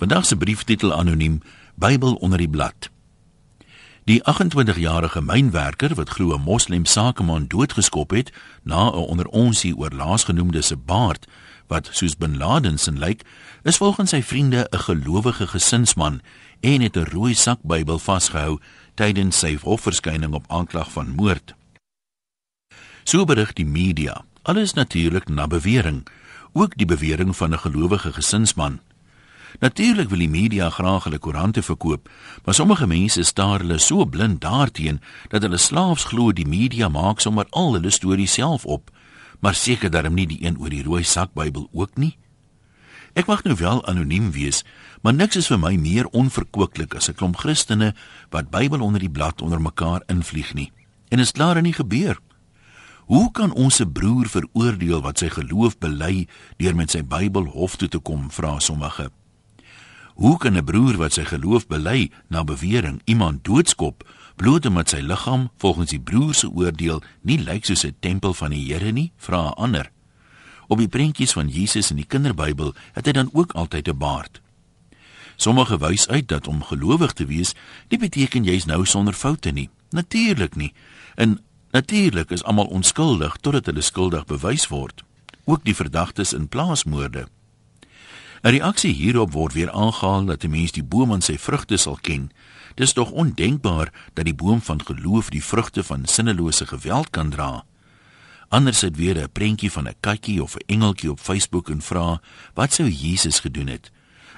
Vandag se brieftitel anoniem Bybel onder die blad. Die 28-jarige mynwerker wat glo 'n moslem sakeman doodgeskop het na 'n onder ons hier oor laasgenoemde se baard wat soos Bin Laden se lyk, is volgens sy vriende 'n gelowige gesinsman en het 'n rooi sak Bybel vasgehou tydens sy hofverskyning op aanklag van moord. So berig die media. Alles natuurlik na bewering, ook die bewering van 'n gelowige gesinsman. Natuurlik wil die media graag hulle koerante verkoop, maar sommige mense staar hulle so blind daarteen dat hulle slaafs glo die media maak sommer al hulle stories self op, maar seker darm nie die een oor die rooi sak Bybel ook nie. Ek mag nou wel anoniem wees, maar niks is vir my meer onverkooklik as 'n klomp Christene wat Bybel onder die blad onder mekaar invlieg nie. En is klaar nie gebeur. Hoe kan ons 'n broer veroordeel wat sy geloof bely deur met sy Bybel hof toe te kom, vra sommige. Hoe kan 'n broer wat sy geloof bely na bewering iemand doodskop bloot omdat sy liggaam volgens die broer se oordeel nie lyk soos 'n tempel van die Here nie? Vra 'n ander. Op die prentjies van Jesus in die Kinderbybel het hy dan ook altyd 'n baard. Sommige wys uit dat om gelowig te wees nie beteken jy's nou sonder foute nie. Natuurlik nie. En natuurlik is almal onskuldig totdat hulle skuldig bewys word. Ook die verdagtes in plaasmoorde. 'n Reaksie hierop word weer aangehaal dat 'n mens die boom aan sy vrugte sal ken. Dis tog ondenkbaar dat die boom van geloof die vrugte van sinnelose geweld kan dra. Anders het weer 'n prentjie van 'n katjie of 'n engeltjie op Facebook en vra wat sou Jesus gedoen het.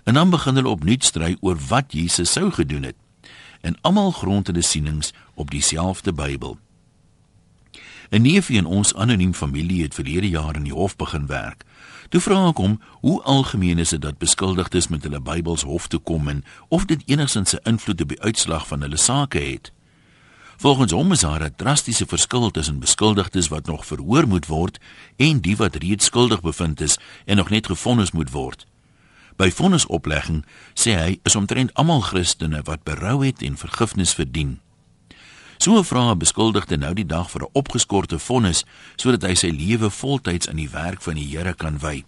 En dan begin hulle opnuut stry oor wat Jesus sou gedoen het. En almal grond hulle sienings op dieselfde Bybel. 'n Neefie in ons anoniem familie het verlede jaar in die hof begin werk. Toe vra ek hom, hoe algemeen is dit dat beskuldigdes met hulle Bybels hof toe kom en of dit enigsins 'n invloed op die uitslag van hulle sake het? Volgens hom is daar 'n drastiese verskil tussen beskuldigdes wat nog verhoor moet word en die wat reeds skuldig bevind is en nog net gefonnis moet word. By vonnisoplegging sê hy is omtrent almal Christene wat berou het en vergifnis verdien. So vra 'n beskuldigde nou die dag vir 'n opgeskorte vonnis sodat hy sy lewe voltyds aan die werk van die Here kan wy.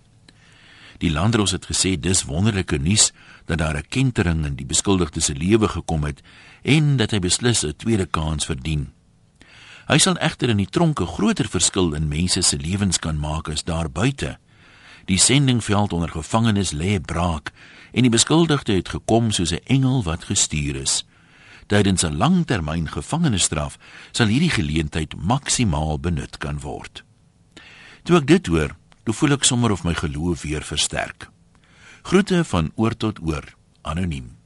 Die landros het gesê dis wonderlike nuus dat daar 'n kentering in die beskuldigde se lewe gekom het en dat hy beslis 'n tweede kans verdien. Hy sal egter in die tronk 'n groter verskil in mense se lewens kan maak as daar buite. Die sendingveld onder gevangenes lê braak en die beskuldigde het gekom soos 'n engel wat gestuur is tydens 'n langtermyn gevangenisstraf sal hierdie geleentheid maksimaal benut kan word. Toe ek dit hoor, toe voel ek sommer of my geloof weer versterk. Groete van oor tot oor, anoniem.